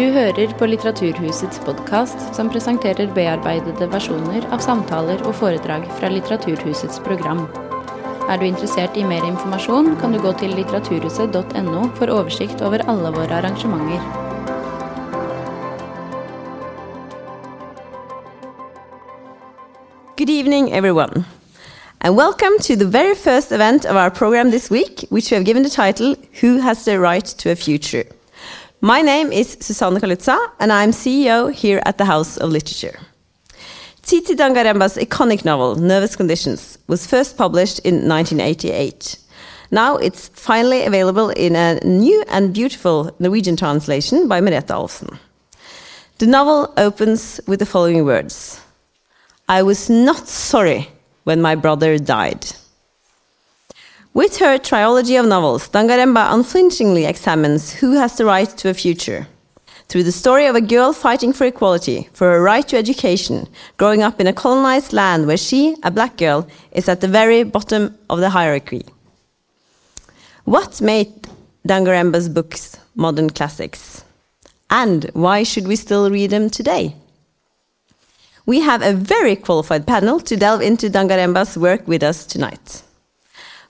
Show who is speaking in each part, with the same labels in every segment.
Speaker 1: Du hører på Litteraturhusets podkast, som presenterer bearbeidede versjoner av samtaler og foredrag fra Litteraturhusets program. Er du interessert i mer informasjon, kan du gå til litteraturhuset.no for oversikt over alle våre arrangementer.
Speaker 2: Good evening, everyone, and welcome to the very first event of our program this week, which we have given the title Who Has the Right to a Future? My name is Susanne Kalutza, and I'm CEO here at the House of Literature. Tsitsi Dangarembga's iconic novel, Nervous Conditions, was first published in 1988. Now it's finally available in a new and beautiful Norwegian translation by Merete Alfsen. The novel opens with the following words I was not sorry when my brother died. With her trilogy of novels, Dangarembga unflinchingly examines who has the right to a future. Through the story of a girl fighting for equality, for her right to education, growing up in a colonized land where she, a black girl, is at the very bottom of the hierarchy. What made Dangarembga's books modern classics? And why should we still read them today? We have a very qualified panel to delve into Dangarembga's work with us tonight.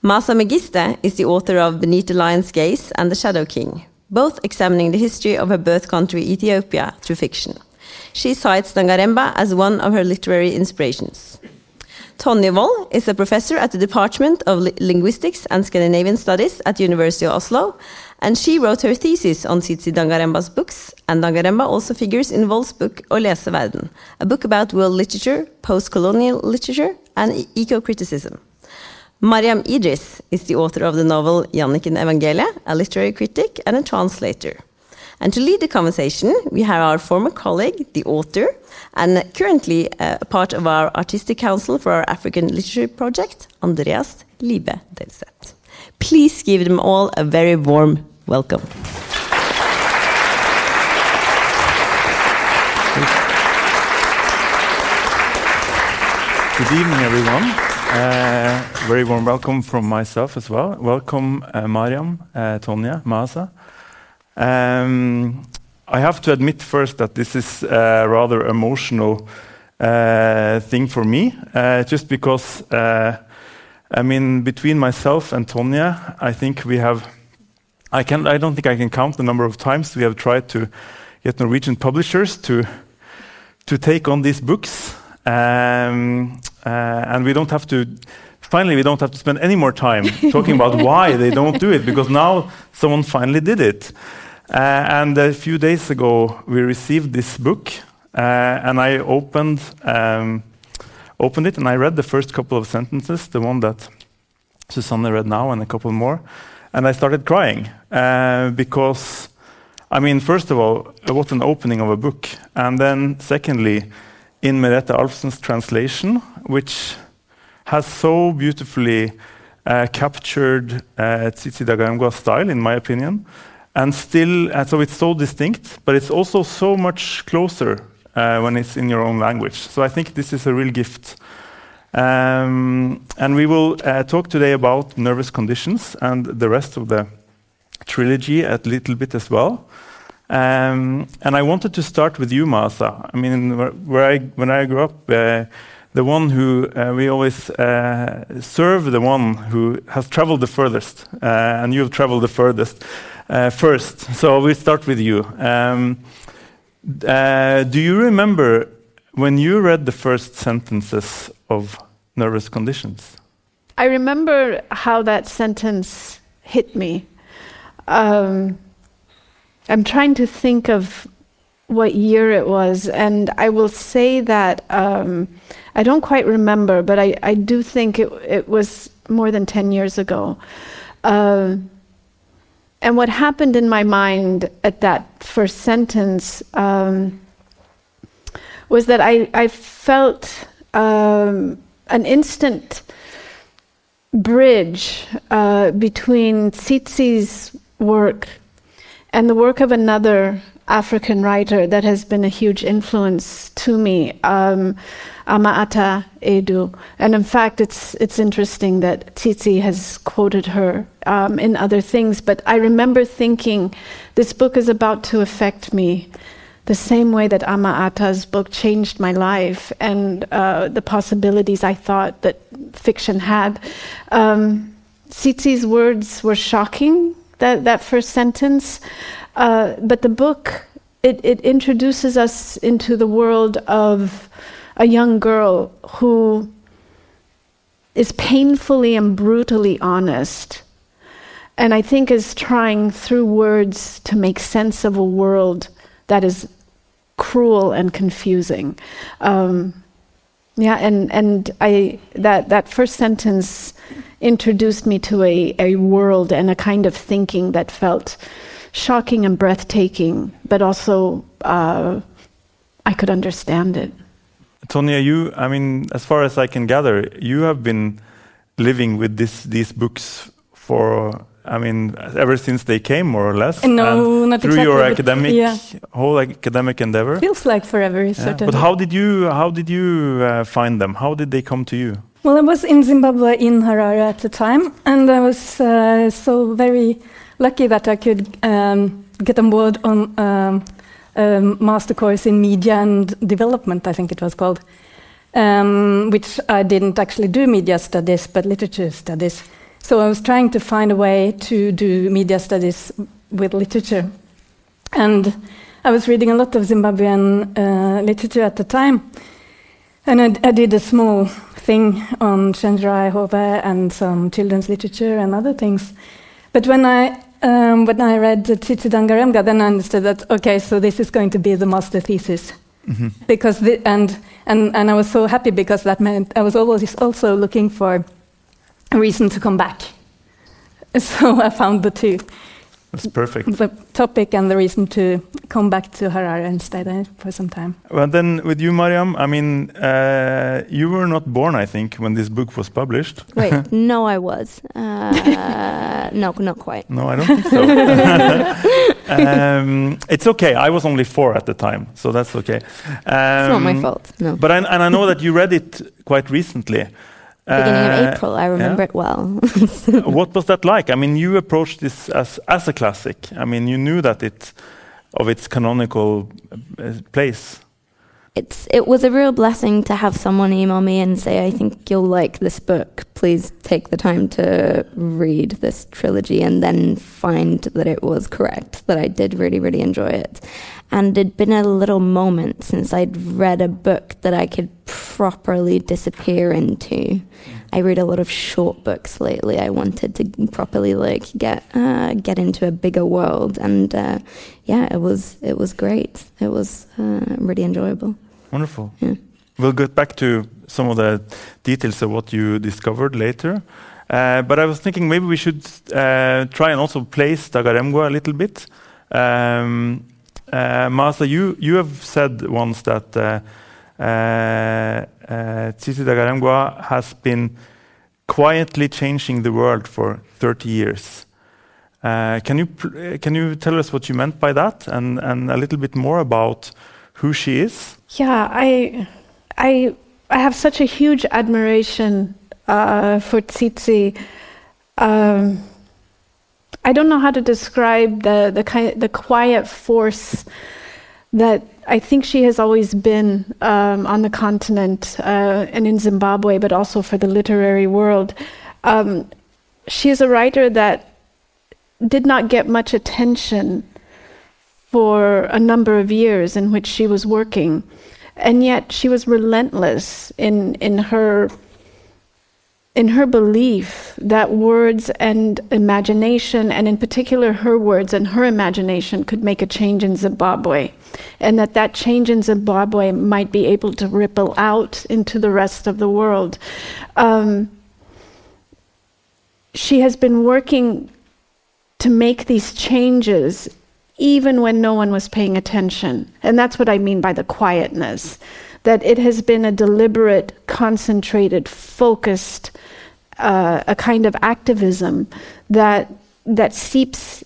Speaker 2: Maaza Mengiste is the author of Beneath the Lion's Gaze and The Shadow King, both examining the history of her birth country Ethiopia through fiction. She cites Dangarembga as one of her literary inspirations. Tonje Vold is a professor at the Department of Linguistics and Scandinavian Studies at the University of Oslo, and she wrote her thesis on Tsitsi Dangarembga's books, and Dangarembga also figures in Vold's book Å lese verden, a book about world literature, post-colonial literature, and eco-criticism. Mariam Idris is the author of the novel Janniken Evangelia, a literary critic and a translator. And to lead the conversation, we have our former colleague, the author, and currently uh, a part of our artistic council for our African literature project, Andreas Liebe Delsett. Please give them all a very warm welcome.
Speaker 3: Good evening, everyone. Uh, very warm welcome from myself as well. Welcome, uh, Mariam, uh, Maaza. Um, I have to admit first that this is a rather emotional uh, thing for me, uh, just because, uh, I mean, between myself and Tonje, I think we have, I, can, I don't think I can count the number of times we have tried to get Norwegian publishers to, to take on these books. Um, uh, and we don't have to finally we don't have to spend any more time talking about why they don't do it because now someone finally did it. Uh, and a few days ago we received this book uh, and i opened um, opened it and i read the first couple of sentences the one that susanne read now and a couple more and i started crying uh, because i mean first of all what an opening of a book. And then secondly in Merete Alfsen's translation, which has so beautifully uh, captured uh, Tsitsi style, in my opinion, and still, uh, so it's so distinct, but it's also so much closer uh, when it's in your own language. So I think this is a real gift. Um, and we will uh, talk today about nervous conditions and the rest of the trilogy a little bit as well. Um, and I wanted to start with you, Martha. I mean, where, I, when I grew up, uh, the one who uh, we always uh, serve, the one who has traveled the furthest, uh, and you have traveled the furthest uh, first. So we start with you. Um, uh, do you remember when you read the first sentences of Nervous Conditions?
Speaker 4: I remember how that sentence hit me. Um, I'm trying to think of what year it was, and I will say that um, I don't quite remember, but I, I do think it, it was more than 10 years ago. Uh, and what happened in my mind at that first sentence um, was that I, I felt um, an instant bridge uh, between Tsitsi's work and the work of another African writer that has been a huge influence to me, um, Ama-Ata Edu. And in fact, it's, it's interesting that Tsitsi has quoted her um, in other things, but I remember thinking this book is about to affect me the same way that Ama-Ata's book changed my life and uh, the possibilities I thought that fiction had. Um, Tsitsi's words were shocking, that, that first sentence, uh, but the book, it, it introduces us into the world of a young girl who is painfully and brutally honest. And I think is trying through words to make sense of a world that is cruel and confusing. Um, yeah, and, and I, that, that first sentence introduced me to a, a world and a kind of thinking that felt shocking and breathtaking, but also uh, I could understand it.
Speaker 3: Tonje, you, I mean, as far as I can gather, you have been living with this, these books for, I mean, ever since they came, more or less.
Speaker 5: No,
Speaker 3: and
Speaker 5: not
Speaker 3: through
Speaker 5: exactly,
Speaker 3: your academic,
Speaker 5: yeah.
Speaker 3: whole academic endeavor.
Speaker 5: Feels like forever,
Speaker 3: Yeah.
Speaker 5: certainly.
Speaker 3: But how did you, how did you uh, find them? How did they come to you?
Speaker 5: Well, I was in Zimbabwe in Harare at the time, and I was uh, so very lucky that I could um, get on board on um, a master course in media and development, I think it was called, um, which I didn't actually do media studies, but literature studies. So I was trying to find a way to do media studies with literature. And I was reading a lot of Zimbabwean uh, literature at the time. And I, I did a small thing on Chenjerai Hove and some children's literature and other things. But when I um, when I read Tsitsi Dangarembga, then I understood that okay, so this is going to be the master thesis because the, and and and I was so happy because that meant I was always also looking for a reason to come back. So I found the two,
Speaker 3: That's perfect.
Speaker 5: the topic and the reason to come back to Harare and stay there for some time.
Speaker 3: Well, then with you, Mariam, I mean, uh, you were not born, I think, when this book was published.
Speaker 1: Wait, no, I was. Uh, no, not quite.
Speaker 3: No, I don't think so. um, it's okay. I was only four at the time, so that's okay. Um,
Speaker 1: It's not my fault. No.
Speaker 3: But I, and I know that you read it quite recently.
Speaker 1: Beginning
Speaker 3: Uh,
Speaker 1: of April, I remember it well.
Speaker 3: what was that like? I mean, you approached this as as a classic. I mean, you knew that it of its canonical uh, place.
Speaker 1: it's it was a real blessing to have someone email me and say, "I think you'll like this book. Please take the time to read this trilogy," and then find that it was correct. That I did really, really enjoy it, and it'd been a little moment since I'd read a book that I could properly disappear into. I read a lot of short books lately. I wanted to properly like get uh, get into a bigger world, and uh, yeah, it was it was great. It was uh, really enjoyable.
Speaker 3: Wonderful.
Speaker 1: Yeah.
Speaker 3: We'll get back to some of the details of what you discovered later. Uh, but I was thinking maybe we should uh, try and also place Dangarembga a little bit. Um, uh, Maaza, you, you have said once that uh, uh, Tsitsi Dangarembga has been quietly changing the world for 30 years. Can you pr- can you tell us what you meant by that, and and a little bit more about who she is?
Speaker 4: Yeah, I, have such a huge admiration for Tsitsi. I don't know how to describe the the kind the quiet force that I think she has always been um, on the continent uh, and in Zimbabwe, but also for the literary world. Um, she is a writer that did not get much attention for a number of years in which she was working, and yet she was relentless in in her in her belief that words and imagination, and in particular her words and her imagination, could make a change in Zimbabwe, and that that change in Zimbabwe might be able to ripple out into the rest of the world. Um, she has been working to make these changes even when no one was paying attention. And that's what I mean by the quietness. That it has been a deliberate, concentrated, focused, uh, a kind of activism that that seeps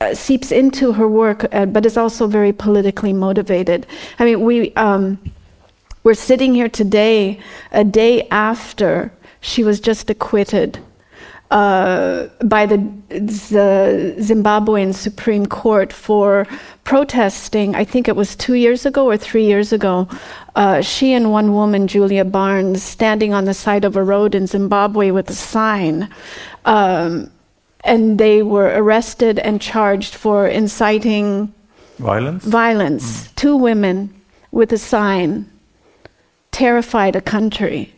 Speaker 4: uh, seeps into her work, uh, but is also very politically motivated. I mean, we um, we're sitting here today, a day after she was just acquitted uh, by the, the, Zimbabwean Supreme Court for protesting. I think it was two years ago or three years ago. Uh, she and one woman, Julia Barnes, standing on the side of a road in Zimbabwe with a sign. Um, and they were arrested and charged for inciting
Speaker 3: violence.
Speaker 4: Violence. Mm. Two women with a sign terrified a country.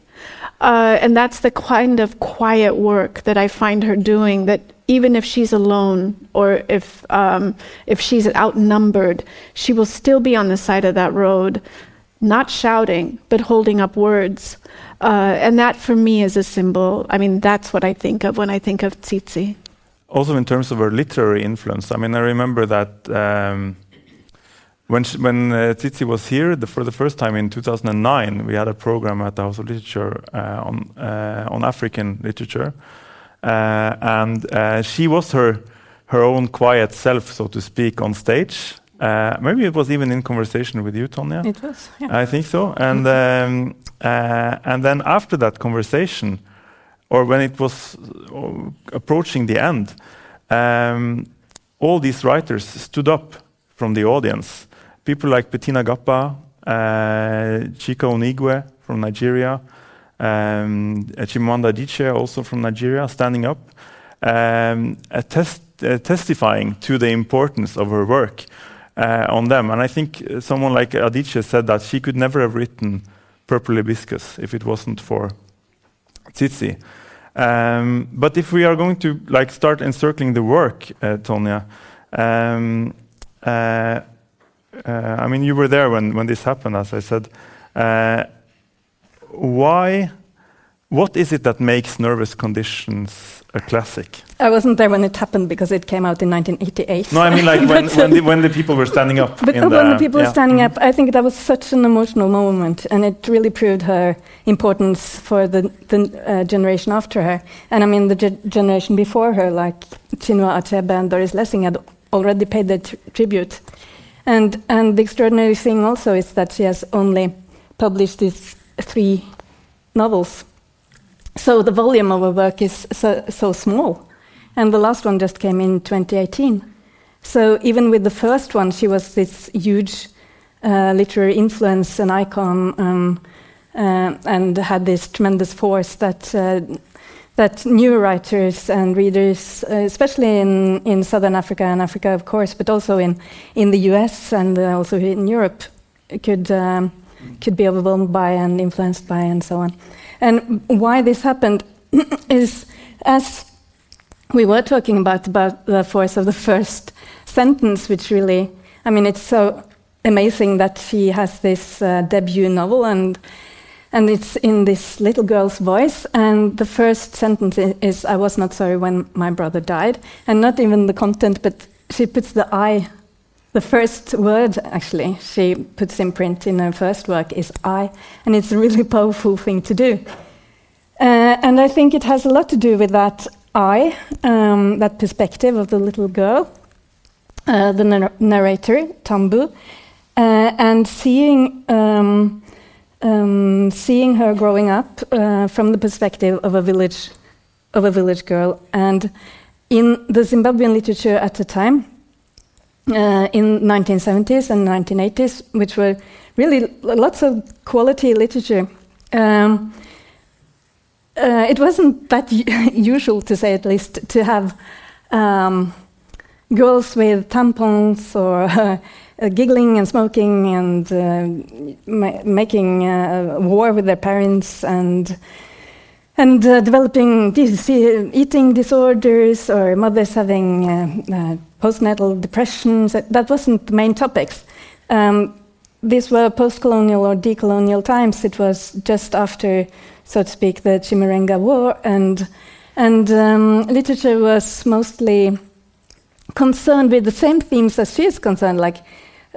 Speaker 4: Uh, and that's the kind of quiet work that I find her doing. That even if she's alone or if um, if she's outnumbered, she will still be on the side of that road, not shouting but holding up words. Uh, and that for me is a symbol. I mean, that's what I think of when I think of Tsitsi.
Speaker 3: Also, in terms of her literary influence, I mean, I remember that. Um, when she, when uh, Tsitsi was here the, for the first time in 2009, we had a program at the House of Literature uh, on uh, on African literature, uh, and uh, she was her her own quiet self, so to speak, on stage. Uh, maybe it was even in conversation with you, Tonje.
Speaker 5: It was. Yeah.
Speaker 3: I think so. And um, and then after that conversation, or when it was approaching the end, um, all these writers stood up from the audience people like Petina Gappah, uh, Chika Unigwe from Nigeria, um, Chimamanda Adichie also from Nigeria, standing up, um, uh, testifying to the importance of her work uh, on them. And I think someone like Adichie said that she could never have written Purple Hibiscus if it wasn't for Tsitsi. Um, but if we are going to like start encircling the work, uh, Tonje, um, uh, uh, I mean, you were there when, when this happened, as I said. Uh, why? What is it that makes nervous conditions a classic?
Speaker 5: I wasn't there when it happened because it came out in 1988.
Speaker 3: No, I mean like when, when, the, when the people were standing up.
Speaker 5: But when the, people were standing mm. up, I think that was such an emotional moment, and it really proved her importance for the, the uh, generation after her. And I mean, the ge generation before her, like Chinua Achebe and Doris Lessing, had already paid their tribute. And, and the extraordinary thing also is that she has only published these three novels. So the volume of her work is so, so small. And the last one just came in 2018. So even with the first one, she was this huge uh, literary influence and icon um, uh, and had this tremendous force that uh, that new writers and readers, uh, especially in, in southern Africa and Africa, of course, but also in, in the US and uh, also in Europe, could, um, could be overwhelmed by and influenced by, and so on. And why this happened is as we were talking about, about the force of the first sentence, which really, I mean, it's so amazing that she has this uh, debut novel and and it's in this little girl's voice. And the first sentence is, I was not sorry when my brother died. And not even the content, but she puts the I, the first word actually, she puts in print in her first work is I. And it's a really powerful thing to do. Uh, and I think it has a lot to do with that I, um, that perspective of the little girl, uh, the nar narrator, Tambu, uh, and seeing. Um, um, seeing her growing up uh, from the perspective of a village of a village girl, and in the Zimbabwean literature at the time, uh, in 1970s and 1980s, which were really lots of quality literature. Um, uh, it wasn't that usual, to say at least, to have um, girls with tampons or uh, giggling and smoking and uh, ma making uh, war with their parents and and uh, developing eating disorders or mothers having postnatal depressions. That wasn't the main topics. Um, these were post-colonial or decolonial times. It was just after, so to speak, the Chimurenga War, and and um, literature was mostly concerned with the same themes as she is concerned, like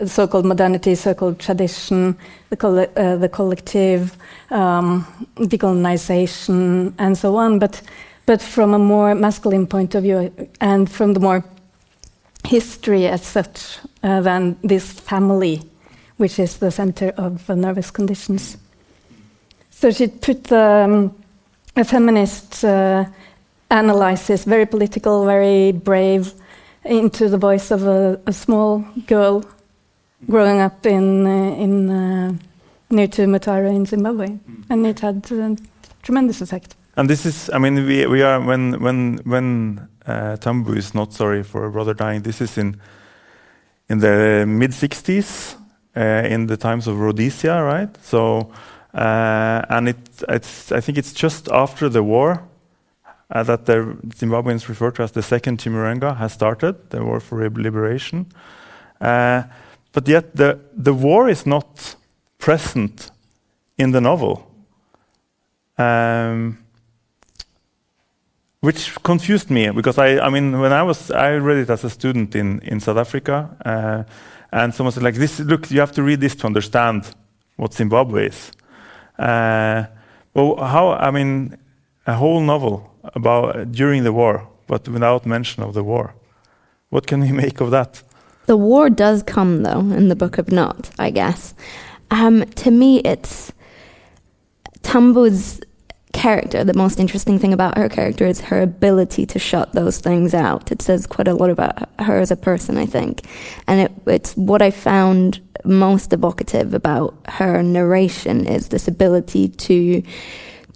Speaker 5: so-called modernity, so-called tradition, the, coll uh, the collective, um, decolonization, and so on. But but from a more masculine point of view, and from the more history as such uh, than this family, which is the center of uh, nervous conditions. So she put um, a feminist uh, analysis, very political, very brave, into the voice of a, a small girl growing up in uh, in uh, near to Mutare in Zimbabwe, and it had a tremendous effect.
Speaker 3: And this is, I mean, we, we are when when when uh, Tambu is not sorry for a brother dying. This is in in the mid '60s, uh, in the times of Rhodesia, right? So, uh, and it it's I think it's just after the war that the Zimbabweans refer to as the second Chimurenga has started, the war for liberation. Uh, but yet the the war is not present in the novel. Um, which confused me because I, I mean, when I was, I read it as a student in, in South Africa, uh, and someone said like, "This, look, you have to read this to understand what Zimbabwe is." Uh, well, how? I mean, a whole novel about uh, during the war, but without mention of the war. What can we make of that?
Speaker 1: The war does come though in the Book of Not, I guess. Um, to me, it's Tambu's character, the most interesting thing about her character is her ability to shut those things out. It says quite a lot about her as a person, I think. And it, it's what I found most evocative about her narration is this ability to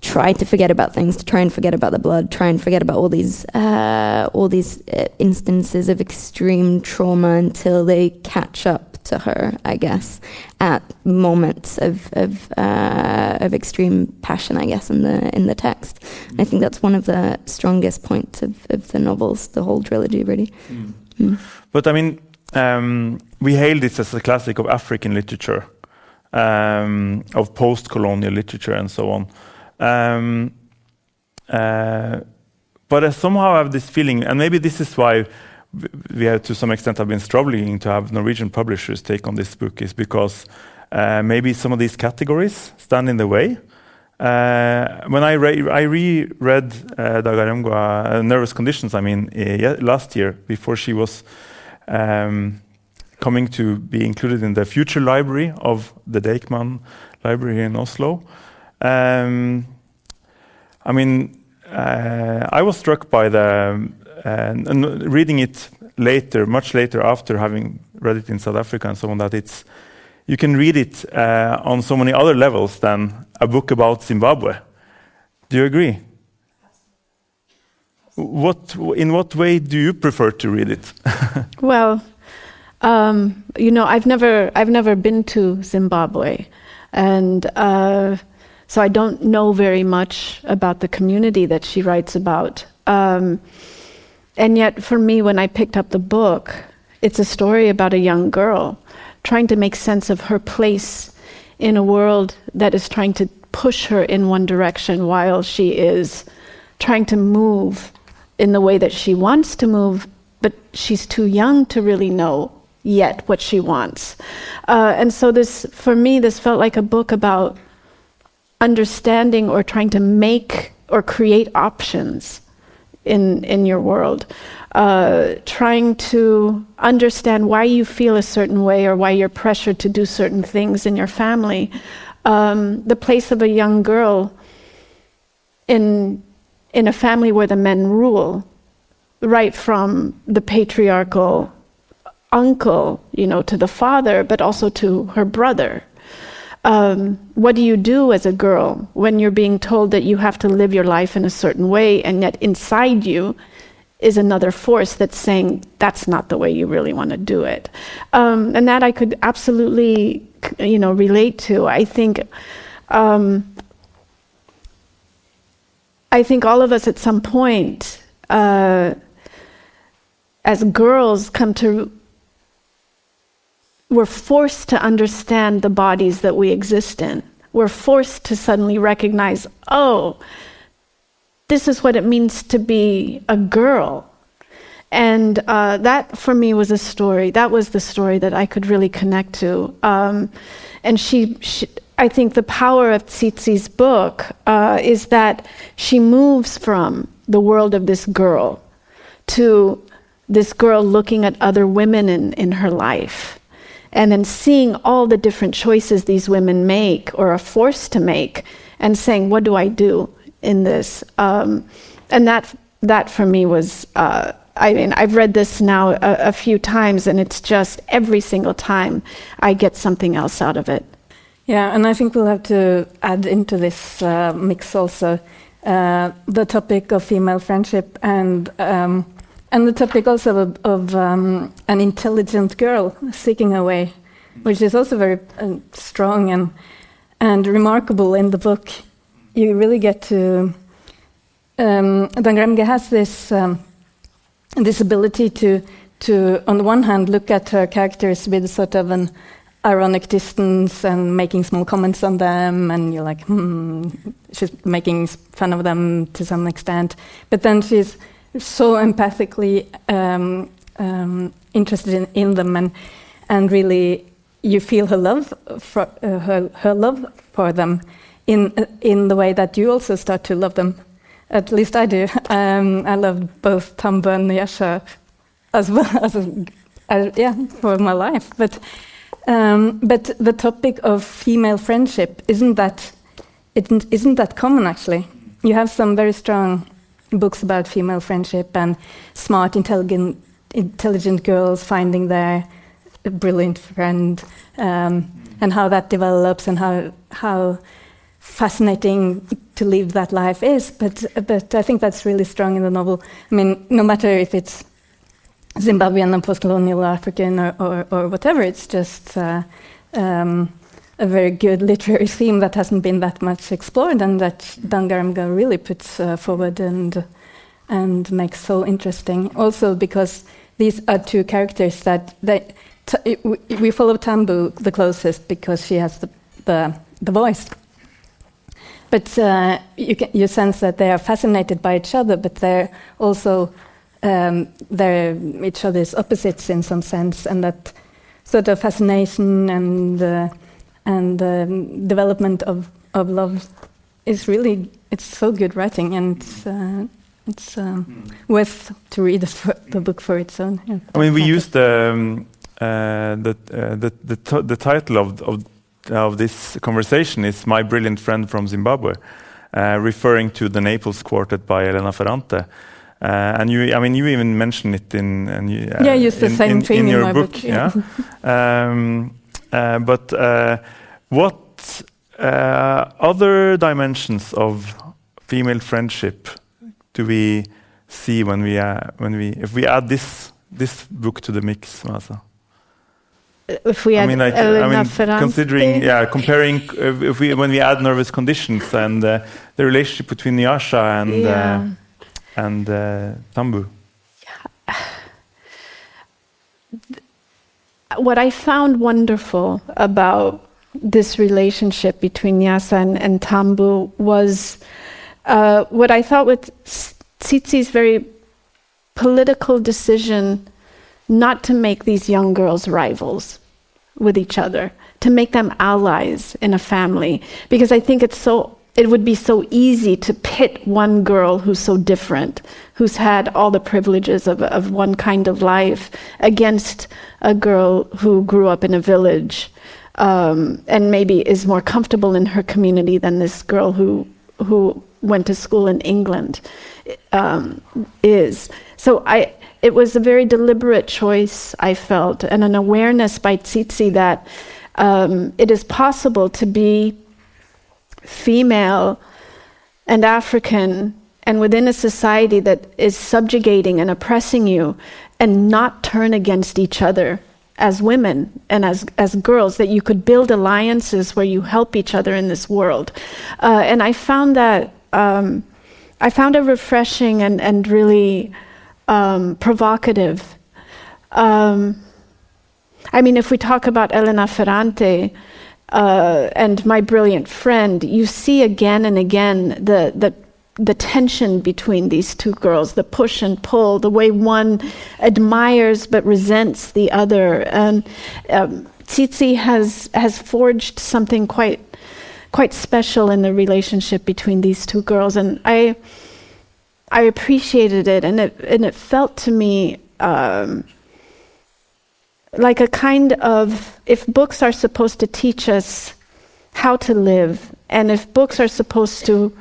Speaker 1: try to forget about things, to try and forget about the blood, try and forget about all these uh, all these uh, instances of extreme trauma until they catch up to her, I guess, at moments of of, uh, of extreme passion, I guess, in the in the text. I think that's one of the strongest points of, of the novels, the whole trilogy, really. Mm.
Speaker 3: Mm. But I mean, um, we hail this as a classic of African literature, um, of post-colonial literature, and so on. Um, uh, but I somehow have this feeling, and maybe this is why we have to some extent have been struggling to have Norwegian publishers take on this book is because uh, maybe some of these categories stand in the way. Uh, when I, re I reread uh, uh, Nervous Conditions, I mean, uh, last year, before she was um, coming to be included in the future library of the Deichman Library in Oslo, um, I mean, uh, I was struck by the and, and, reading it later, much later after having read it in South Africa and so on, that it's you can read it uh, on so many other levels than a book about Zimbabwe. Do you agree? What, in what way do you prefer to read it?
Speaker 4: well, um, you know, I've never, I've never been to Zimbabwe, and uh, so I don't know very much about the community that she writes about. Um, and yet, for me, when I picked up the book, it's a story about a young girl trying to make sense of her place in a world that is trying to push her in one direction while she is trying to move in the way that she wants to move, but she's too young to really know yet what she wants. Uh, and so, this, for me, this felt like a book about understanding or trying to make or create options in, in your world. Uh, trying to understand why you feel a certain way or why you're pressured to do certain things in your family. Um, the place of a young girl in, in a family where the men rule, right from the patriarchal uncle, you know, to the father, but also to her brother um, what do you do as a girl when you're being told that you have to live your life in a certain way, and yet inside you is another force that's saying that's not the way you really want to do it? Um, and that I could absolutely, you know, relate to. I think. Um, I think all of us at some point, uh, as girls, come to we're forced to understand the bodies that we exist in. We're forced to suddenly recognize, oh, this is what it means to be a girl. And uh, that for me was a story. That was the story that I could really connect to. Um, and she, she, I think the power of Tsitsi's book uh, is that she moves from the world of this girl to this girl looking at other women in, in her life and then seeing all the different choices these women make or are forced to make and saying, What do I do in this? Um, and that, that for me was, uh, I mean, I've read this now a, a, few times, and it's just every single time I get something else out of it.
Speaker 5: Yeah, and I think we'll have to add into this uh, mix also uh, the topic of female friendship and. Um, and the topic also of, of um, an intelligent girl seeking a way, which is also very uh, strong and and remarkable in the book. You really get to. Um, Dan has this um, this ability to to on the one hand look at her characters with sort of an ironic distance and making small comments on them, and you're like, hmm, she's making fun of them to some extent, but then she's so empathically um, um, interested in, in, them, and and really you feel her love for uh, her her love for them in in the way that you also start to love them. At least I do. Um, I love both Tambu and Nyasha as well as, as yeah for my life, but. Um, but the topic of female friendship isn't that it isn't that common actually. You have some very strong books about female friendship and smart, intelligent, intelligent girls finding their brilliant friend, um, and how that develops and how how fascinating to live that life is. But but I think that's really strong in the novel. I mean, no matter if it's Zimbabwean and post-colonial African or, or, or whatever, it's just. Uh, um, a very good literary theme that hasn't been that much explored and that Dangarembga really puts uh, forward and and makes so interesting. Also because these are two characters that they we follow Tambu the closest because she has the the, the voice. But uh, you can, you sense that they are fascinated by each other, but they're also um, they're each other's opposites in some sense, and that sort of fascination and uh, and the um, development of, of love is really it's so good writing and it's, uh, it's um, mm. worth to read the book for its own.
Speaker 3: Yeah, I mean, we used the um, uh, the, uh, the, the, the title of, of of this conversation is "My Brilliant Friend from Zimbabwe," uh, referring to the Naples Quartet by Elena Ferrante. Uh, and you, I mean, you even mentioned it in, in
Speaker 5: yeah, use the in, same
Speaker 3: in,
Speaker 5: thing
Speaker 3: in,
Speaker 5: in
Speaker 3: your
Speaker 5: my
Speaker 3: book,
Speaker 5: book.
Speaker 3: Yeah. um, uh, but uh, what uh, other dimensions of female friendship do we see when we when we if we add this this book to the mix, Maaza?
Speaker 4: If we add I mean, like, I mean
Speaker 3: considering, yeah, comparing if we when we add nervous conditions and uh, the relationship between Nyasha and yeah. uh, and uh, Tambu. Yeah.
Speaker 4: What I found wonderful about this relationship between Nyasha and, and Tambu was uh, what I thought with Tsitsi's very political decision not to make these young girls rivals with each other, to make them allies in a family, because I think it's so it would be so easy to pit one girl who's so different, who's had all the privileges of, of one kind of life, against a girl who grew up in a village um, and maybe is more comfortable in her community than this girl who who went to school in England um, is. So I, it was a very deliberate choice I felt, and an awareness by Tsitsi that um, it is possible to be female and African and within a society that is subjugating and oppressing you and not turn against each other as women and as, as girls, that you could build alliances where you help each other in this world. Uh, and I found that, um, I found it refreshing and, and really um, provocative. Um, I mean, if we talk about Elena Ferrante, uh, and my brilliant friend, you see again and again the, the the tension between these two girls, the push and pull, the way one admires but resents the other. And um, Tsitsi has has forged something quite quite special in the relationship between these two girls, and I I appreciated it, and it and it felt to me um, like a kind of if books are supposed to teach us how to live, and if books are supposed to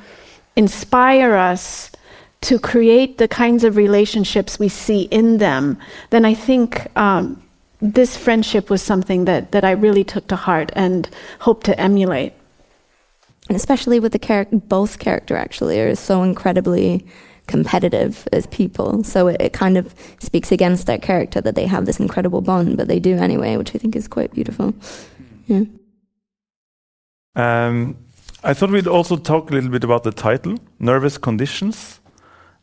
Speaker 4: inspire us to create the kinds of relationships we see in them, then I think um, this friendship was something that, that I really took to heart and hope to emulate.
Speaker 1: And especially with the character, both character actually are so incredibly competitive as people. So it, it, kind of speaks against their character that they have this incredible bond, but they do anyway, which I think is quite beautiful. Yeah.
Speaker 3: Um, I thought we'd also talk a little bit about the title, Nervous Conditions.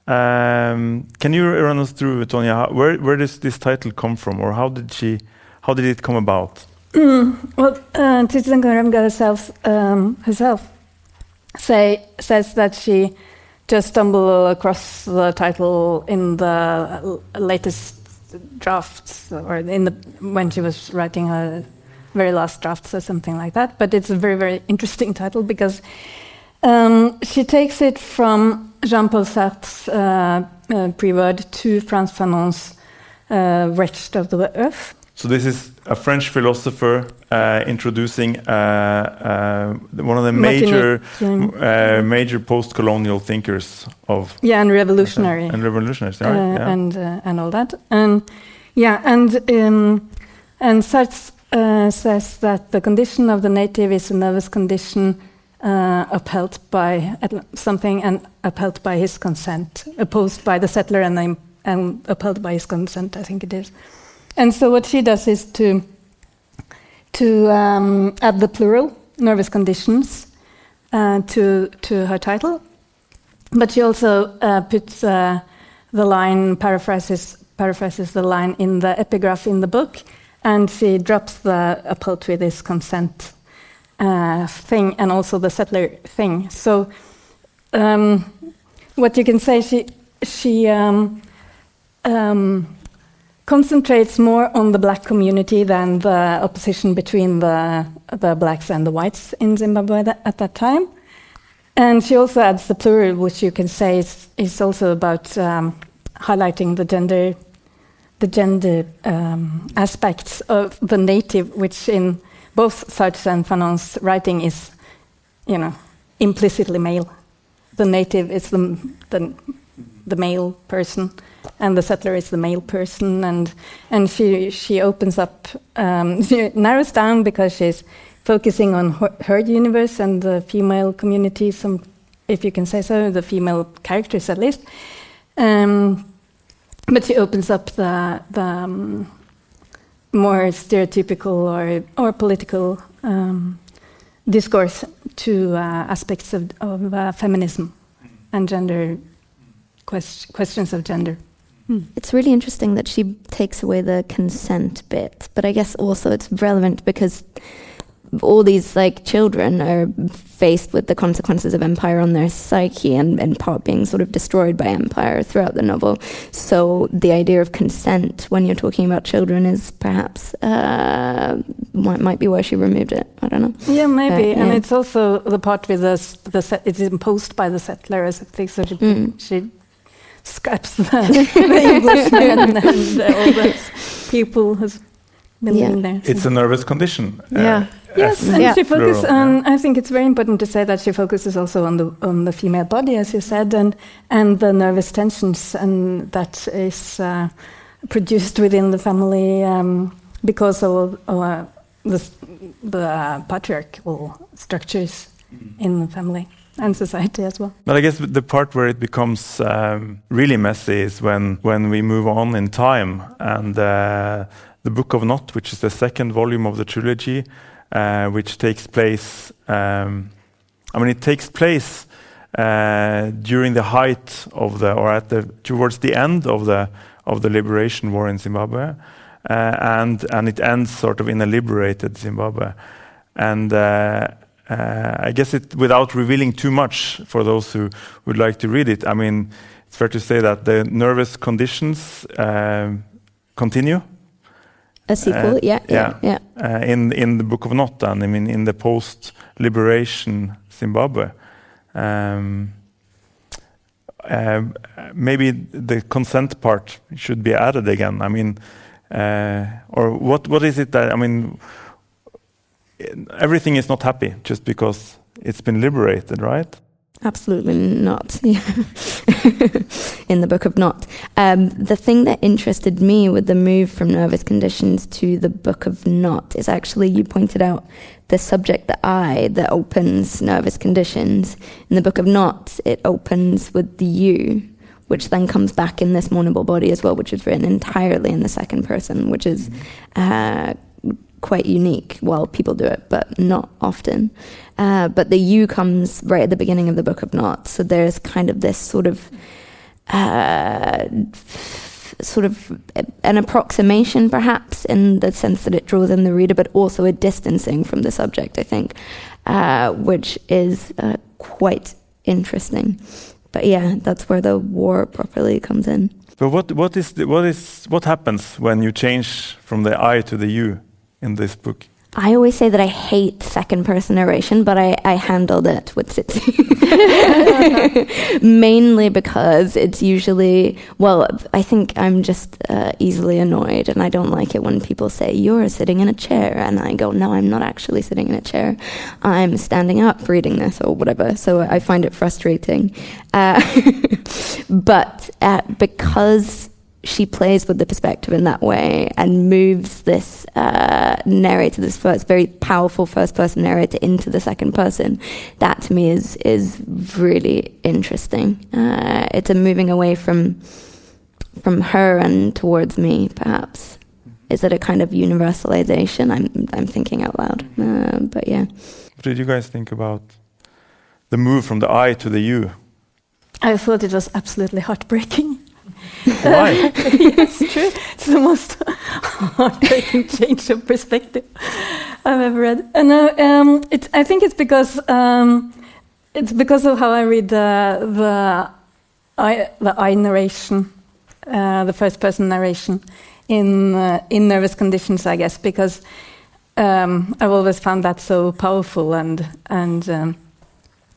Speaker 3: Um, can you run us through, Tonje, where, where does this title come from, or how did she, how did it come about?
Speaker 5: Mm, well, uh, Tsitsi Dangarembga herself, um, herself say, says that she just stumble across the title in the latest drafts, or in the when she was writing her very last drafts or something like that. But it's a very very interesting title because um, she takes it from Jean-Paul Sartre's uh, uh, preword to Frantz Fanon's uh, "Wretched of the Earth."
Speaker 3: So this is a French philosopher uh, introducing uh, uh, one of the major uh, major post-colonial thinkers of
Speaker 5: yeah and revolutionary
Speaker 3: and revolutionaries right?
Speaker 5: Uh,
Speaker 3: yeah.
Speaker 5: and uh, and all that and yeah and um, and Sartre says that the condition of the native is a nervous condition upheld by something and upheld by his consent opposed by the settler and, and upheld by his consent I think it is. And so what she does is to to um, add the plural nervous conditions uh, to to her title, but she also uh, puts uh, the line paraphrases paraphrases the line in the epigraph in the book, and she drops the upheld with consent uh, thing and also the settler thing. So um, what you can say she she um, um, concentrates more on the black community than the opposition between the, the blacks and the whites in Zimbabwe at that time. And she also adds the plural, which you can say is, is also about um, highlighting the gender, the gender um, aspects of the native, which in both Sartre and Fanon's writing is, you know, implicitly male. The native is the, the, the male person and the settler is the male person, and and she she opens up, um, she narrows down because she's focusing on her, her, universe and the female community, some, if you can say so, the female characters at least. Um, but she opens up the the um, more stereotypical or or political um, discourse to uh, aspects of, of uh, feminism and gender quest questions of gender.
Speaker 1: Hmm. It's really interesting that she takes away the consent bit, but I guess also it's relevant because all these like children are faced with the consequences of empire on their psyche and in part being sort of destroyed by empire throughout the novel. So the idea of consent when you're talking about children is perhaps uh, might, might be why she removed it. I don't know.
Speaker 5: Yeah, maybe, uh, yeah. and it's also the part with the, the it's imposed by the settler as a thing. So she, mm. she scraps the, the Englishmen and all those people who's been
Speaker 1: yeah.
Speaker 5: living there.
Speaker 3: It's a nervous condition.
Speaker 4: Uh, yeah.
Speaker 5: Yes, and yeah. she focuses on. Yeah. I think it's very important to say that she focuses also on the on the female body, as you said, and and the nervous tensions, and that is uh, produced within the family um, because of uh, the the patriarchal structures mm. in the family and society as well.
Speaker 3: But I guess the part where it becomes um, really messy is when when we move on in time and uh, the Book of Not, which is the second volume of the trilogy, uh, which takes place. Um, I mean, it takes place uh, during the height of the, or at the towards the end of the of the liberation war in Zimbabwe, uh, and and it ends sort of in a liberated Zimbabwe, and uh, I guess it, without revealing too much for those who would like to read it, I mean, it's fair to say that the nervous conditions um, continue.
Speaker 1: A sequel, uh, yeah, yeah, yeah.
Speaker 3: Uh, in in the Book of Not, and I mean, in the post-liberation Zimbabwe. Um, um, maybe the consent part should be added again. I mean, uh, or what what is it that I mean? Everything is not happy just because it's been liberated, right?
Speaker 6: Absolutely not. In the Book of Not. Um, the thing that interested me with the move from nervous conditions to the Book of Not is actually, you pointed out, the subject, the I, that opens nervous conditions. In the Book of Not, it opens with the you, which then comes back in this mournable body as well, which is written entirely in the second person, which is uh, quite unique. Well, people do it, but not often. Uh, but the you comes right at the beginning of the Book of Not. So there's kind of this sort of uh, sort of an approximation, perhaps, in the sense that it draws in the reader, but also a distancing from the subject, I think, uh, which is uh, quite interesting. But yeah, that's where the war properly comes in.
Speaker 3: But what what is the, what is what happens when you change from the I to the you in this book?
Speaker 6: I always say that I hate second person narration, but I, I handled it with Tsitsi. Mainly because it's usually, well, I think I'm just uh, easily annoyed and I don't like it when people say, You're sitting in a chair. And I go, No, I'm not actually sitting in a chair. I'm standing up reading this or whatever. So I find it frustrating. Uh, but uh, because she plays with the perspective in that way and moves this uh, narrator, this first very powerful first person narrator, into the second person. That to me is is really interesting. Uh, it's a moving away from from her and towards me, perhaps. Is it a kind of universalization? I'm I'm thinking out loud, uh, but yeah.
Speaker 3: What did you guys think about the move from the I to the you?
Speaker 5: I thought it was absolutely heartbreaking.
Speaker 3: Why?
Speaker 5: yes, true. It's the most heartbreaking change of perspective I've ever read. And uh, um, it, I think it's because um, it's because of how I read the the I, the I narration, uh, the first person narration in uh, in nervous conditions, I guess, because um, I've always found that so powerful and and um,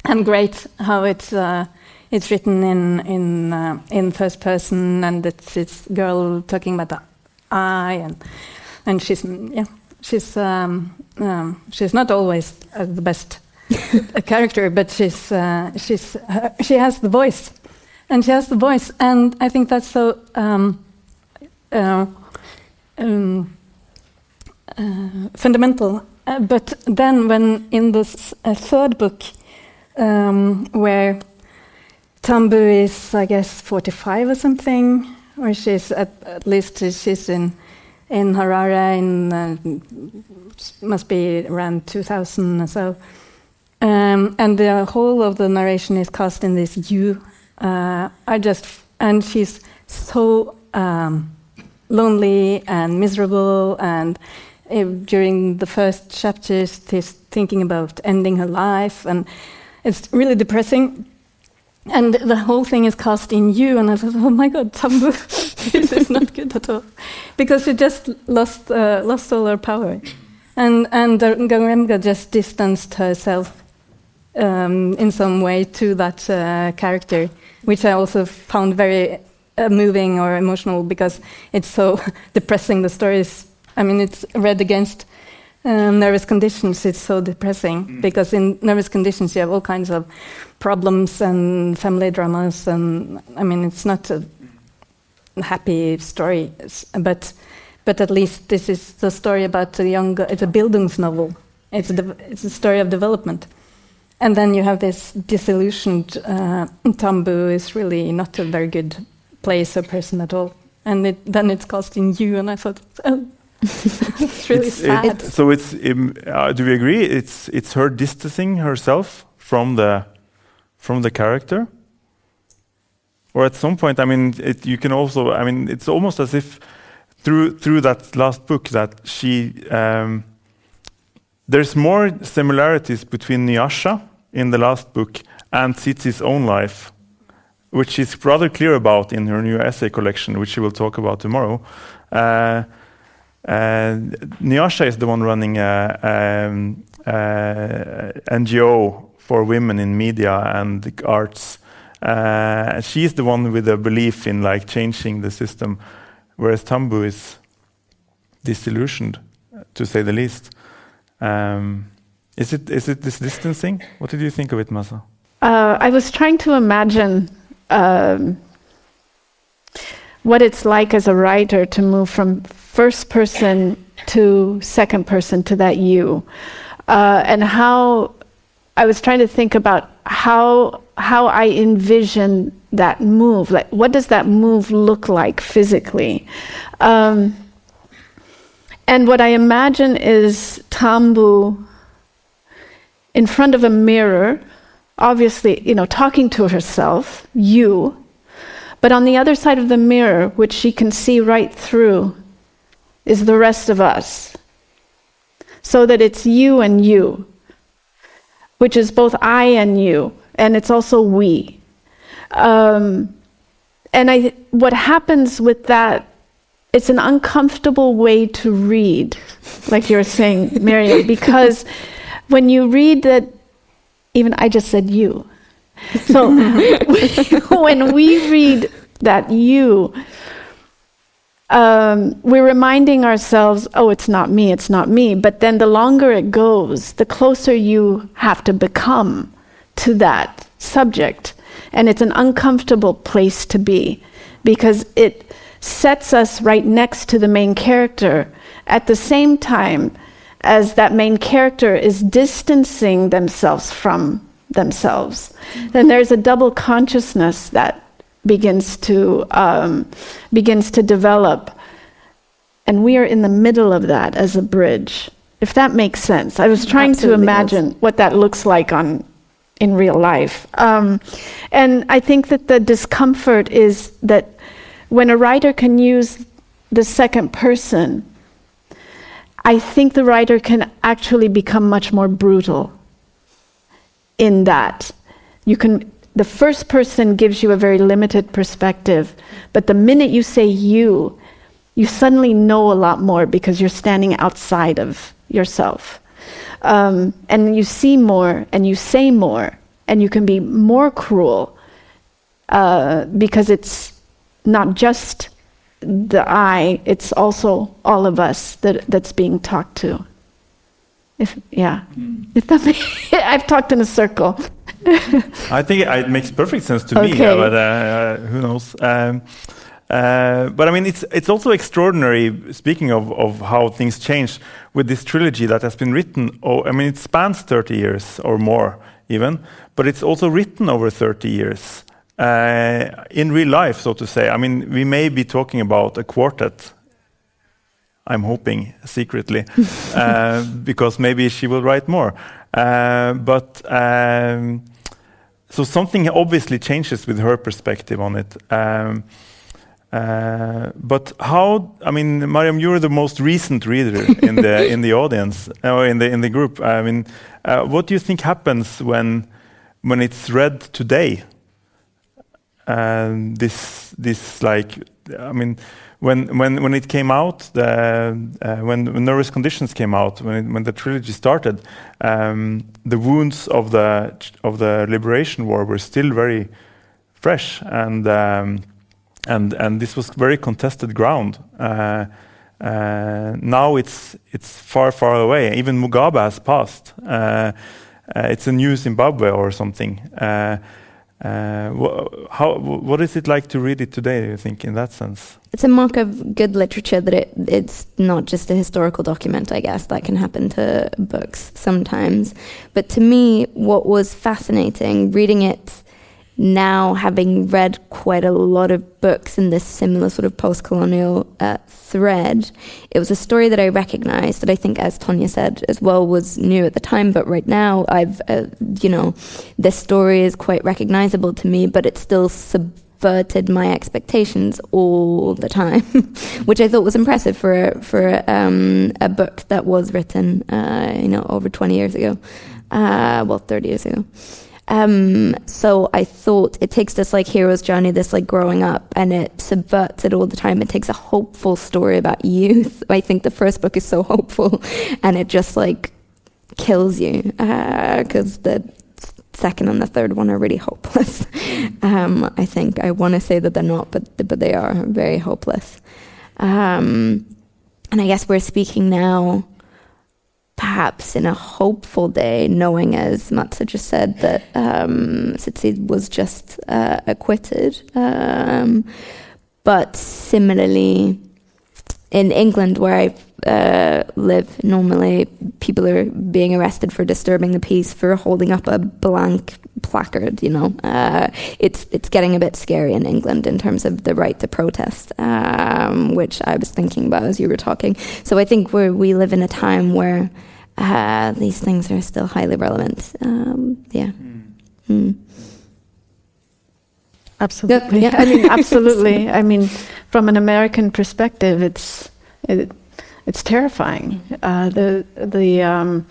Speaker 5: and great how it's uh, it's written in in uh, in first person, and it's this girl talking about the I, and and she's yeah she's um, um, she's not always uh, the best character, but she's uh, she's uh, she has the voice, and she has the voice, and I think that's so. Um, uh, um, uh, fundamental, but then when in this third book, um, where Tambu is, I guess, 45 or something, or she's at, at least she's in in Harare in uh, must be around 2000 or so. Um, and the whole of the narration is cast in this you. Uh, I just and she's so um, lonely and miserable, and uh, during the first chapters, she's thinking about ending her life, and it's really depressing and the whole thing is cast in you, and I thought, oh my god, Tambu, this is not good at all, because she just lost uh, lost all her power, and Dangarembga just distanced herself um, in some way to that uh, character, which I also found very uh, moving or emotional because it's so depressing. The story is, I mean, it's read against um, nervous conditions, it's so depressing mm. because in nervous conditions you have all kinds of problems and family dramas, and I mean it's not a happy story, but but at least this is the story about a young. It's a Bildungsnovel. It's a it's a story of development, and then you have this disillusioned uh, Tambu is really not a very good place or person at all, and it, then it's costing you, and I thought. Oh, it's really
Speaker 3: it's,
Speaker 5: sad.
Speaker 3: It, so it's um, uh, do we agree? It's it's her distancing herself from the from the character, or at some point, I mean, it, you can also. I mean, it's almost as if through through that last book that she. Um, there's more similarities between Nyasha in the last book and Tsitsi's own life, which she's rather clear about in her new essay collection, which she will talk about tomorrow. Uh, uh, Nyasha is the one running a, um, NGO for women in media and the arts, Uh, she's the one with a belief in like changing the system, whereas Tambu is disillusioned, to say the least. Um, is it is it this distancing? What did you think of it, Maaza?
Speaker 4: Uh, I was trying to imagine um, what it's like as a writer to move from first person to second person to that you, uh, and how I was trying to think about how how I envision that move. Like, what does that move look like physically? Um, and what I imagine is Tambu in front of a mirror, obviously, you know, talking to herself, you, but on the other side of the mirror, which she can see right through, is the rest of us. So that it's you and you, which is both I and you, and it's also we. Um, and I, what happens with that, it's an uncomfortable way to read, like you're saying, Mariam, because when you read that, even I just said you. So when we read that you, um, we're reminding ourselves, oh, it's not me, it's not me. But then the longer it goes, the closer you have to become to that subject. And it's an uncomfortable place to be because it sets us right next to the main character at the same time as that main character is distancing themselves from themselves. Then there's a double consciousness that begins to um, begins to develop, and we are in the middle of that as a bridge. If that makes sense, I was trying to imagine what that looks like on in real life, um, and I think that the discomfort is that when a writer can use the second person I think the writer can actually become much more brutal in that. You can the first person gives you a very limited perspective, but the minute you say you, you suddenly know a lot more because you're standing outside of yourself. Um, and you see more and you say more and you can be more cruel uh, because it's not just the I, it's also all of us that, that's being talked to. If, yeah. If that I've talked in a circle.
Speaker 3: I think it, makes perfect sense to okay. me, uh, but uh, who knows? Um, uh, but I mean, it's it's also extraordinary. Speaking of, of how things change with this trilogy that has been written. Oh, I mean, it spans 30 years or more, even. But it's also written over 30 years uh, in real life, so to say. I mean, we may be talking about a quartet. I'm hoping secretly, uh, because maybe she will write more. Uh, but um, so something obviously changes with her perspective on it. Um, uh, but how? I mean, Mariam, you're the most recent reader in the in the audience or in the in the group. I mean, uh, what do you think happens when when it's read today? and this this like I mean when when when it came out the uh, when, when nervous conditions came out when it, when the trilogy started um, the wounds of the of the liberation war were still very fresh and um, and and this was very contested ground. Uh, uh, now it's it's far far away. Even Mugabe has passed. Uh, uh, it's a new Zimbabwe or something uh, wh how, what is it like to read it today, do you think, in that sense?
Speaker 6: It's a mark of good literature that it, it's not just a historical document, I guess. That can happen to books sometimes. But to me, what was fascinating reading it now having read quite a lot of books in this similar sort of post-colonial uh, thread, it was a story that I recognized that I think, as Tonje said as well, was new at the time. But right now, I've, uh, you know, this story is quite recognizable to me, but it still subverted my expectations all the time, which I thought was impressive for for um, a book that was written, uh, you know, over 20 years ago, uh, well, 30 years ago. Um, so I thought it takes this like hero's journey, this like growing up, and it subverts it all the time. It takes a hopeful story about youth. I think the first book is so hopeful, and it just like kills you because uh, the second and the third one are really hopeless. um, I think I want to say that they're not, but but they are very hopeless. Um, and I guess we're speaking now, perhaps in a hopeful day, knowing as Maaza just said that um, was just uh, acquitted. Um, but similarly, in England, where I uh, live normally, people are being arrested for disturbing the peace for holding up a blank placard. You know, uh, it's it's getting a bit scary in England in terms of the right to protest, um, which I was thinking about as you were talking. So I think we we live in a time where uh, these things are still highly relevant. Um, yeah. Mm. Mm.
Speaker 4: Absolutely. Yeah. I mean, absolutely. I mean, from an American perspective, it's it, it's terrifying. Uh, the the um,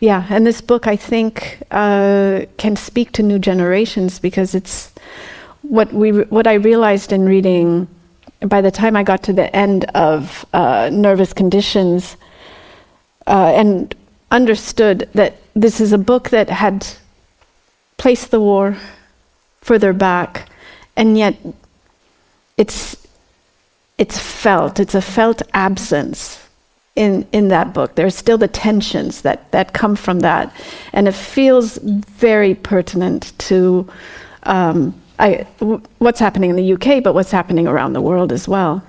Speaker 4: yeah, and this book I think uh, can speak to new generations because it's what we what I realized in reading. By the time I got to the end of uh, Nervous Conditions, uh, and understood that this is a book that had placed the war further back, and yet it's it's felt. It's a felt absence in, in that book. There's still the tensions that, that come from that. And it feels very pertinent to um, I, w- what's happening in the UK, but what's happening around the world as well.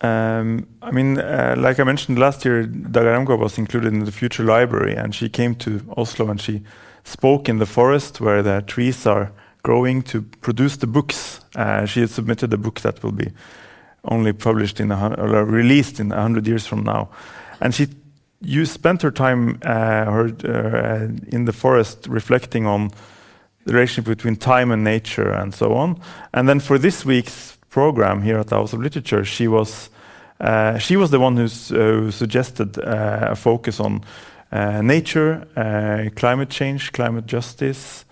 Speaker 3: Um, I mean, uh, like I mentioned last year, Daga was included in the Future Library, and she came to Oslo and she spoke in the forest where the trees are growing to produce the books. Uh, she had submitted a book that will be only published in a, released in hundred years from now. And she, you spent her time uh, her, uh, in the forest reflecting on the relationship between time and nature and so on. And then for this week's program here at the House of Literature, she was uh, she was the one uh, who suggested uh, a focus on uh, nature, climate change, climate justice,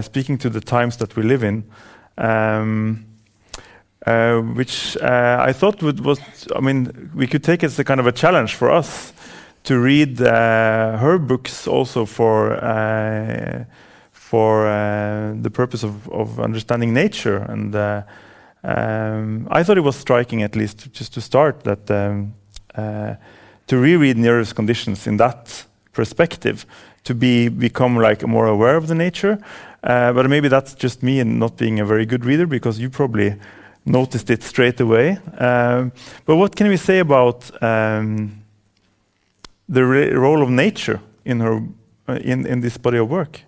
Speaker 3: speaking to the times that we live in. Um, uh, which uh, I thought would, was, I mean, we could take it as a kind of a challenge for us to read uh, her books also for uh, for uh, the purpose of, of understanding nature. And uh, um, I thought it was striking, at least, just to start, that um, to reread Nervous Conditions in that perspective, to be become like more aware of the nature. but maybe that's just me and not being a very good reader, because you probably noticed it straight away. Um, but what can we say about um, the role of nature in her uh, in in this body of work?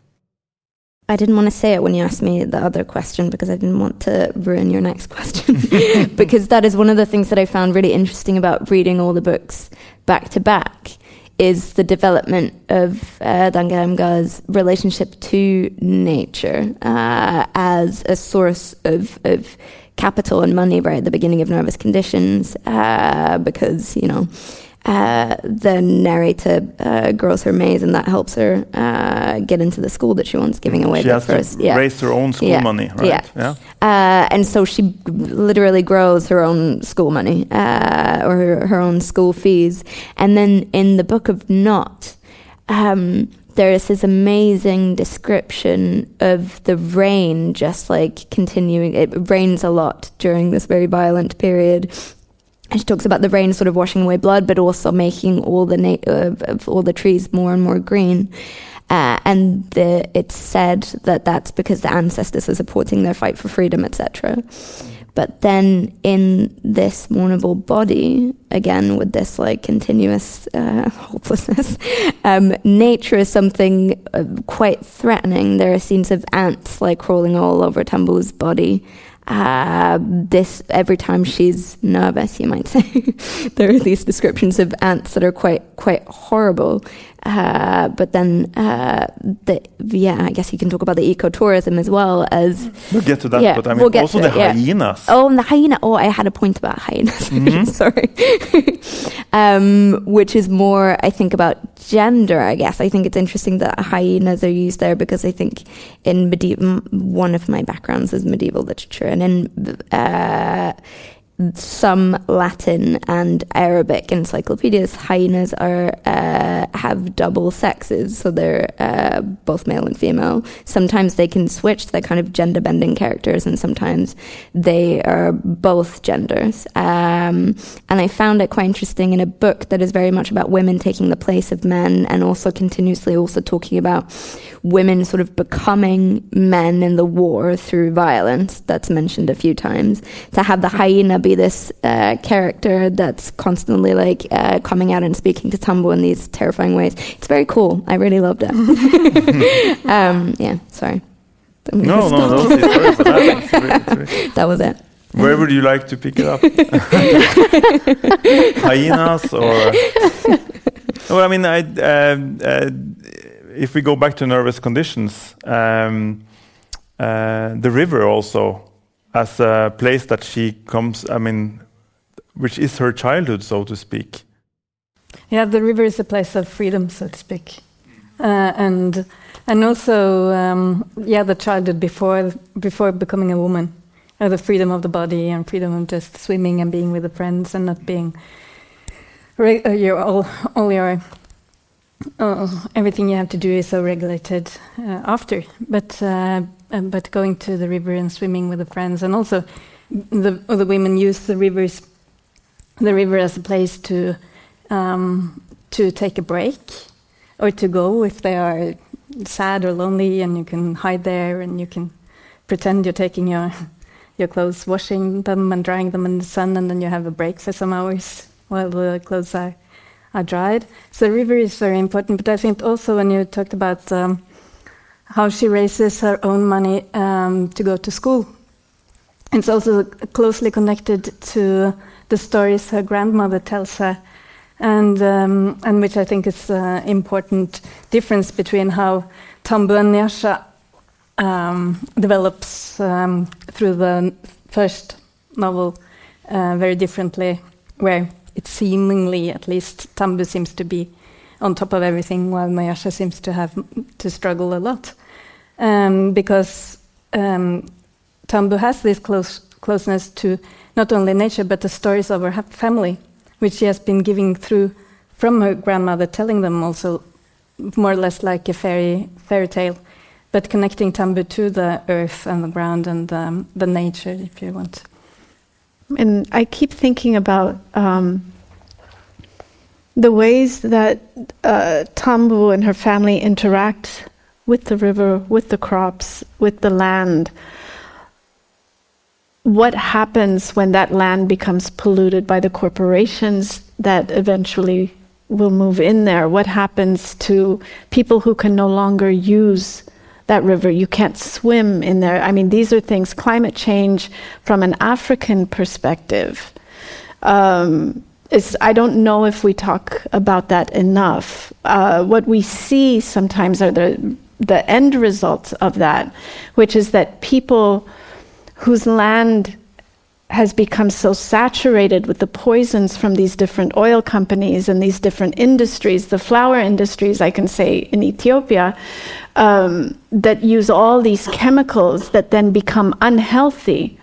Speaker 6: I didn't want to say it when you asked me the other question because I didn't want to ruin your next question. because that is one of the things that I found really interesting about reading all the books back to back is the development of uh, Dangarembga's relationship to nature uh, as a source of, of capital and money right at the beginning of Nervous Conditions uh, because, you know, uh, the narrator uh, grows her maize and that helps her uh, get into the school that she wants, giving away
Speaker 3: she
Speaker 6: the
Speaker 3: has
Speaker 6: first.
Speaker 3: To yeah. raise her own school
Speaker 6: yeah.
Speaker 3: money, right?
Speaker 6: Yeah. yeah. Uh, and so she literally grows her own school money uh, or her, her, own school fees. And then in the Book of Not, um, there is this amazing description of the rain just like continuing. It rains a lot during this very violent period. And she talks about the rain sort of washing away blood, but also making all the na- uh, all the trees more and more green. Uh, and the, it's said that that's because the ancestors are supporting their fight for freedom, etc. But then in this mournable body, again with this like continuous uh, hopelessness, um, nature is something uh, quite threatening. There are scenes of ants like crawling all over Tambu's body. Uh, this every time she's nervous, you might say, there are these descriptions of ants that are quite quite horrible. Uh, but then, uh, the, yeah, I guess you can talk about the ecotourism as well as.
Speaker 3: We'll get to that, yeah, but I mean, we'll also the it, hyenas.
Speaker 6: Yeah. Oh, and the hyena. Oh, I had a point about hyenas. Mm-hmm. Sorry. um, which is more, I think, about gender, I guess. I think it's interesting that hyenas are used there because I think in medieval, one of my backgrounds is medieval literature, and in. Uh, some Latin and Arabic encyclopedias, hyenas are uh, have double sexes, so they're uh, both male and female. Sometimes they can switch; they're kind of gender bending characters, and sometimes they are both genders. Um, and I found it quite interesting in a book that is very much about women taking the place of men, and also continuously also talking about women sort of becoming men in the war through violence. That's mentioned a few times. To have the hyena be this uh, character that's constantly like uh, coming out and speaking to Tambu in these terrifying ways. It's very cool. I really loved it. um, yeah, sorry.
Speaker 3: No, no, no. Sorry for that.
Speaker 6: that was it.
Speaker 3: Where would you like to pick it up? Hyenas or? Well, I mean, I, uh, uh, if we go back to nervous conditions, um, uh, the river also as a place that she comes. I mean, which is her childhood, so to speak.
Speaker 5: Yeah, the river is a place of freedom, so to speak, uh, and and also um, yeah, the childhood before before becoming a woman, uh, the freedom of the body and freedom of just swimming and being with the friends and not being uh, your all all your uh, everything you have to do is so regulated uh, after. But uh, um, but going to the river and swimming with the friends, and also the the women use the rivers the river as a place to um, to take a break or to go if they are sad or lonely, and you can hide there and you can pretend you're taking your your clothes, washing them and drying them in the sun, and then you have a break for some hours while the clothes are are dried. So the river is very important. But I think also when you talked about um, how she raises her own money um, to go to school, it's also closely connected to the stories her grandmother tells her, and um, and which I think is an important difference between how Tambu and Nyasha um, develops um, through the first novel uh, very differently, where it seemingly, at least, Tambu seems to be on top of everything, while Nyasha seems to have to struggle a lot, um, because um, Tambu has this close closeness to not only nature but the stories of her family, which she has been giving through from her grandmother, telling them also more or less like a fairy fairy tale, but connecting Tambu to the earth and the ground and um, the nature, if you want.
Speaker 4: And I keep thinking about um, the ways that uh, Tambu and her family interact with the river, with the crops, with the land. What happens when that land becomes polluted by the corporations that eventually will move in there? What happens to people who can no longer use that river. You can't swim in there. I mean, these are things, climate change from an African perspective. Um, is, I don't know if we talk about that enough. Uh, what we see sometimes are the, the end results of that, which is that people whose land has become so saturated with the poisons from these different oil companies and these different industries, the flower industries, I can say in Ethiopia, um, that use all these chemicals that then become unhealthy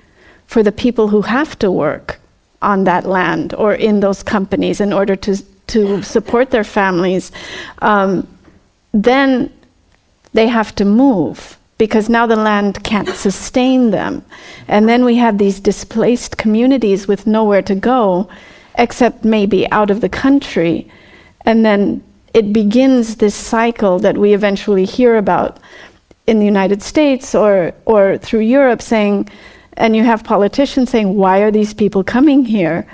Speaker 4: for the people who have to work on that land or in those companies in order to, to support their families, um, then they have to move because now the land can't sustain them. And then we have these displaced communities with nowhere to go except maybe out of the country. And then it begins this cycle that we eventually hear about in the United States or, or through Europe saying, and you have politicians saying, why are these people coming here?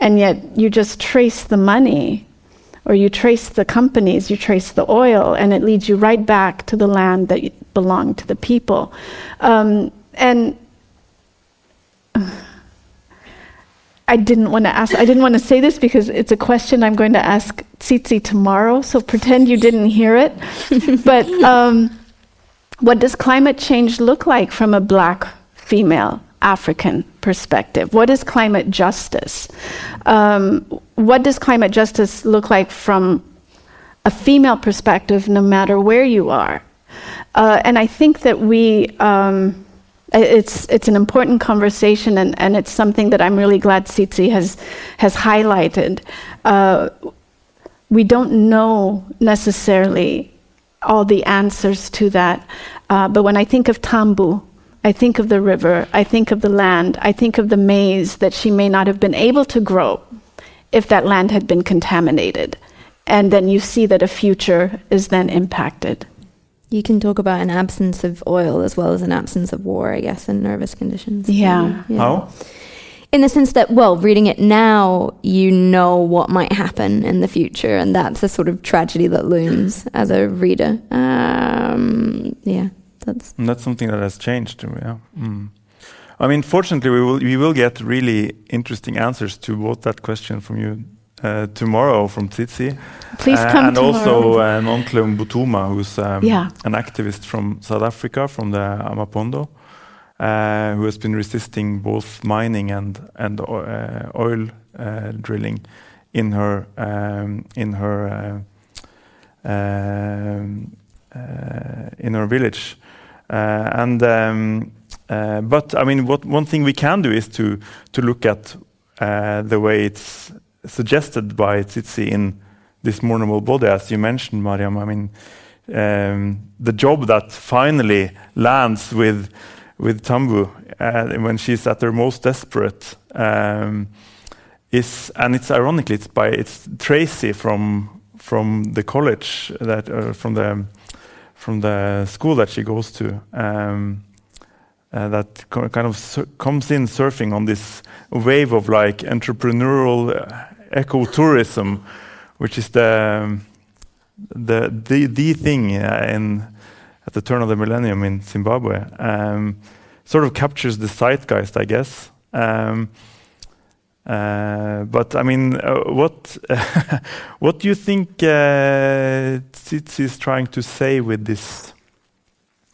Speaker 4: And yet you just trace the money or you trace the companies, you trace the oil, and it leads you right back to the land that belonged to the people. Um, and I didn't want to ask, I didn't want to say this because it's a question I'm going to ask Tsitsi tomorrow, so pretend you didn't hear it. but um, what does climate change look like from a black female African perspective? What is climate justice? Um, what does climate justice look like from a female perspective, no matter where you are? Uh, and I think that we, um, It's, it's an important conversation, and, and it's something that I'm really glad Tsitsi has, has highlighted. Uh, we don't know necessarily all the answers to that, uh, but when I think of Tambu, I think of the river, I think of the land, I think of the maize that she may not have been able to grow if that land had been contaminated. And then you see that a future is then impacted.
Speaker 6: You can talk about an absence of oil as well as an absence of war, I guess, in nervous conditions.
Speaker 4: Yeah.
Speaker 6: yeah.
Speaker 3: How?
Speaker 6: In the sense that, well, reading it now, you know what might happen in the future, and that's a sort of tragedy that looms as a reader. Um, yeah, that's
Speaker 3: And that's something that has changed. Yeah. Mm. I mean, fortunately, we will we will get really interesting answers to both that question from you uh, tomorrow from Tsitsi.
Speaker 4: Please
Speaker 3: Uh,
Speaker 4: come
Speaker 3: and
Speaker 4: tomorrow.
Speaker 3: also uh, Nonhle Mbuthuma, who's um,
Speaker 4: Yeah.
Speaker 3: an activist from South Africa, from the Amapondo, uh, who has been resisting both mining and and uh, oil uh, drilling in her um, in her uh, um, in her village, uh, and. Um, uh, but I mean, one thing we can do is to to look at uh, the way it's suggested by Tsitsi in this mournable body, as you mentioned, Mariam. I mean, um, the job that finally lands with with Tambu when she's at her most desperate um, is, and it's ironically, it's by it's Tracy from from the college that from the from the school that she goes to. Um, uh, that kind of comes in surfing on this wave of like entrepreneurial uh, ecotourism, which is the um, the the, the thing uh, in at the turn of the millennium in Zimbabwe. Um, sort of captures the zeitgeist, I guess. Um, but I mean, uh, what what do you think uh, Tsitsi is trying to say with this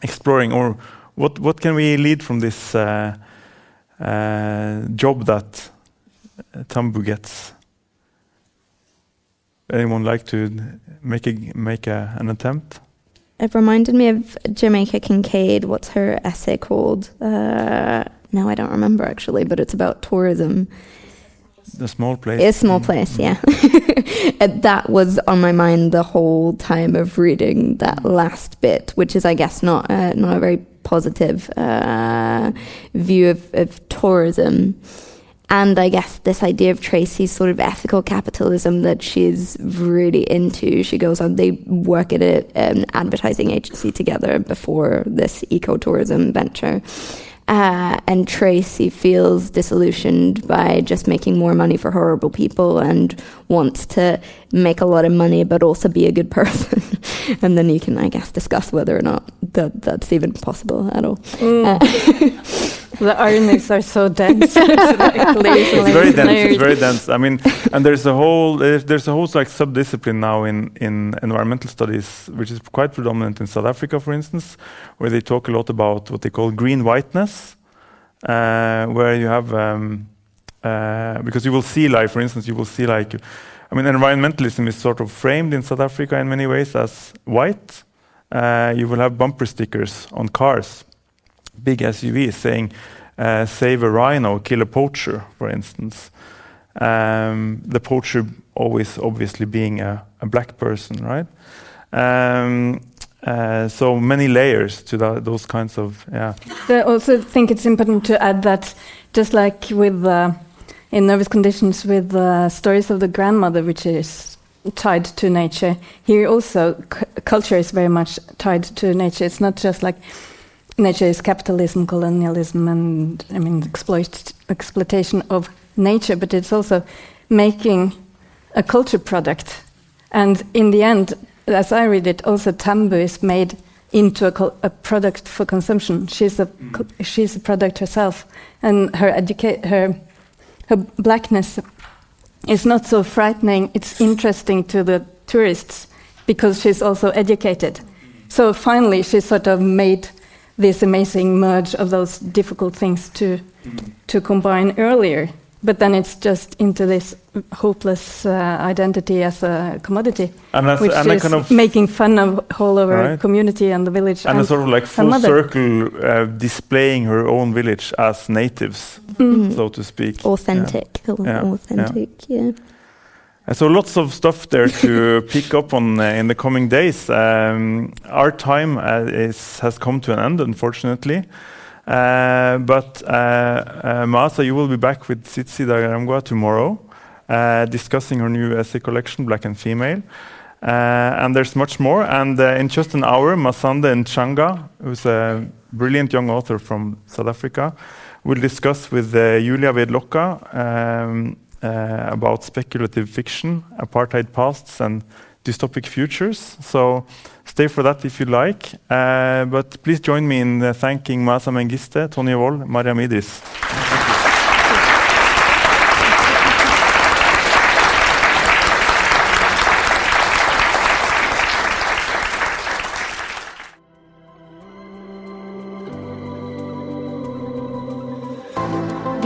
Speaker 3: exploring, or what what can we lead from this uh, uh, job that uh, Tambu gets? Anyone like to make a make an attempt?
Speaker 6: It reminded me of Jamaica Kincaid. What's her essay called? Uh, no, I don't remember actually, but it's about tourism.
Speaker 3: The small place.
Speaker 6: A small
Speaker 3: Mm.
Speaker 6: place, yeah. And that was on my mind the whole time of reading that last bit, which is, I guess, not uh, not a very positive uh, view of, of tourism. And I guess this idea of Tracy's sort of ethical capitalism that she's really into. She goes on, they work at a, an advertising agency together before this ecotourism venture. Uh, and Tracy feels disillusioned by just making more money for horrible people and wants to make a lot of money but also be a good person. and then you can, I guess, discuss whether or not that that's even possible at all. Uh,
Speaker 5: The ironies are so dense.
Speaker 3: it's very dense. It's very dense. I mean, and there's a whole there's, there's a whole like subdiscipline now in in environmental studies, which is quite predominant in South Africa, for instance, where they talk a lot about what they call green whiteness, uh, where you have um, uh, because you will see like, for instance, you will see like, I mean, environmentalism is sort of framed in South Africa in many ways as white. Uh, you will have bumper stickers on cars big SUVs saying uh, "Save a rhino, kill a poacher," for instance. Um, the poacher always obviously being a, black person, right? Um, uh, so many layers to those kinds of yeah.
Speaker 5: I also think it's important to add that just like with uh, in nervous conditions with stories of the grandmother, which is tied to nature, here also culture is very much tied to nature. It's not just like nature is capitalism, colonialism, and I mean exploit exploitation of nature, but it's also making a culture product. And in the end, as I read it, also Tambu is made into a, a product for consumption. She's a mm. cu- she's a product herself, and her educate her her blackness is not so frightening. It's interesting to the tourists because she's also educated. Mm. So finally, she sort of made this amazing merge of those difficult things to to combine earlier. but then it's just into this hopeless uh, identity as a commodity,
Speaker 3: And, as,
Speaker 5: which
Speaker 3: and a
Speaker 5: is
Speaker 3: kind of
Speaker 5: making fun of whole of our
Speaker 3: Right.
Speaker 5: community and the village.
Speaker 3: and a sort of like full
Speaker 5: mother.
Speaker 3: circle uh, displaying her own village as natives,
Speaker 5: Mm.
Speaker 3: so to speak.
Speaker 6: Authentic.
Speaker 3: Yeah,
Speaker 6: Authentic, yeah.
Speaker 3: Uh, So lots of stuff there to pick up on uh, in the coming days. Um, our time uh, is, has come to an end, unfortunately. Uh, but uh, uh, Maaza, you will be back with Tsitsi Dangarembga tomorrow, uh, discussing her new essay collection, Black and Female. Uh, and there's much more. And uh, in just an hour, Masande Ntshanga, who's a brilliant young author from South Africa, will discuss with uh, Julia Vedlocka um, uh, about speculative fiction, apartheid pasts, and dystopic futures. So stay for that if you like. Uh, but please join me in uh, thanking Maaza Mengiste, Tonje Vold, Mariam Idris.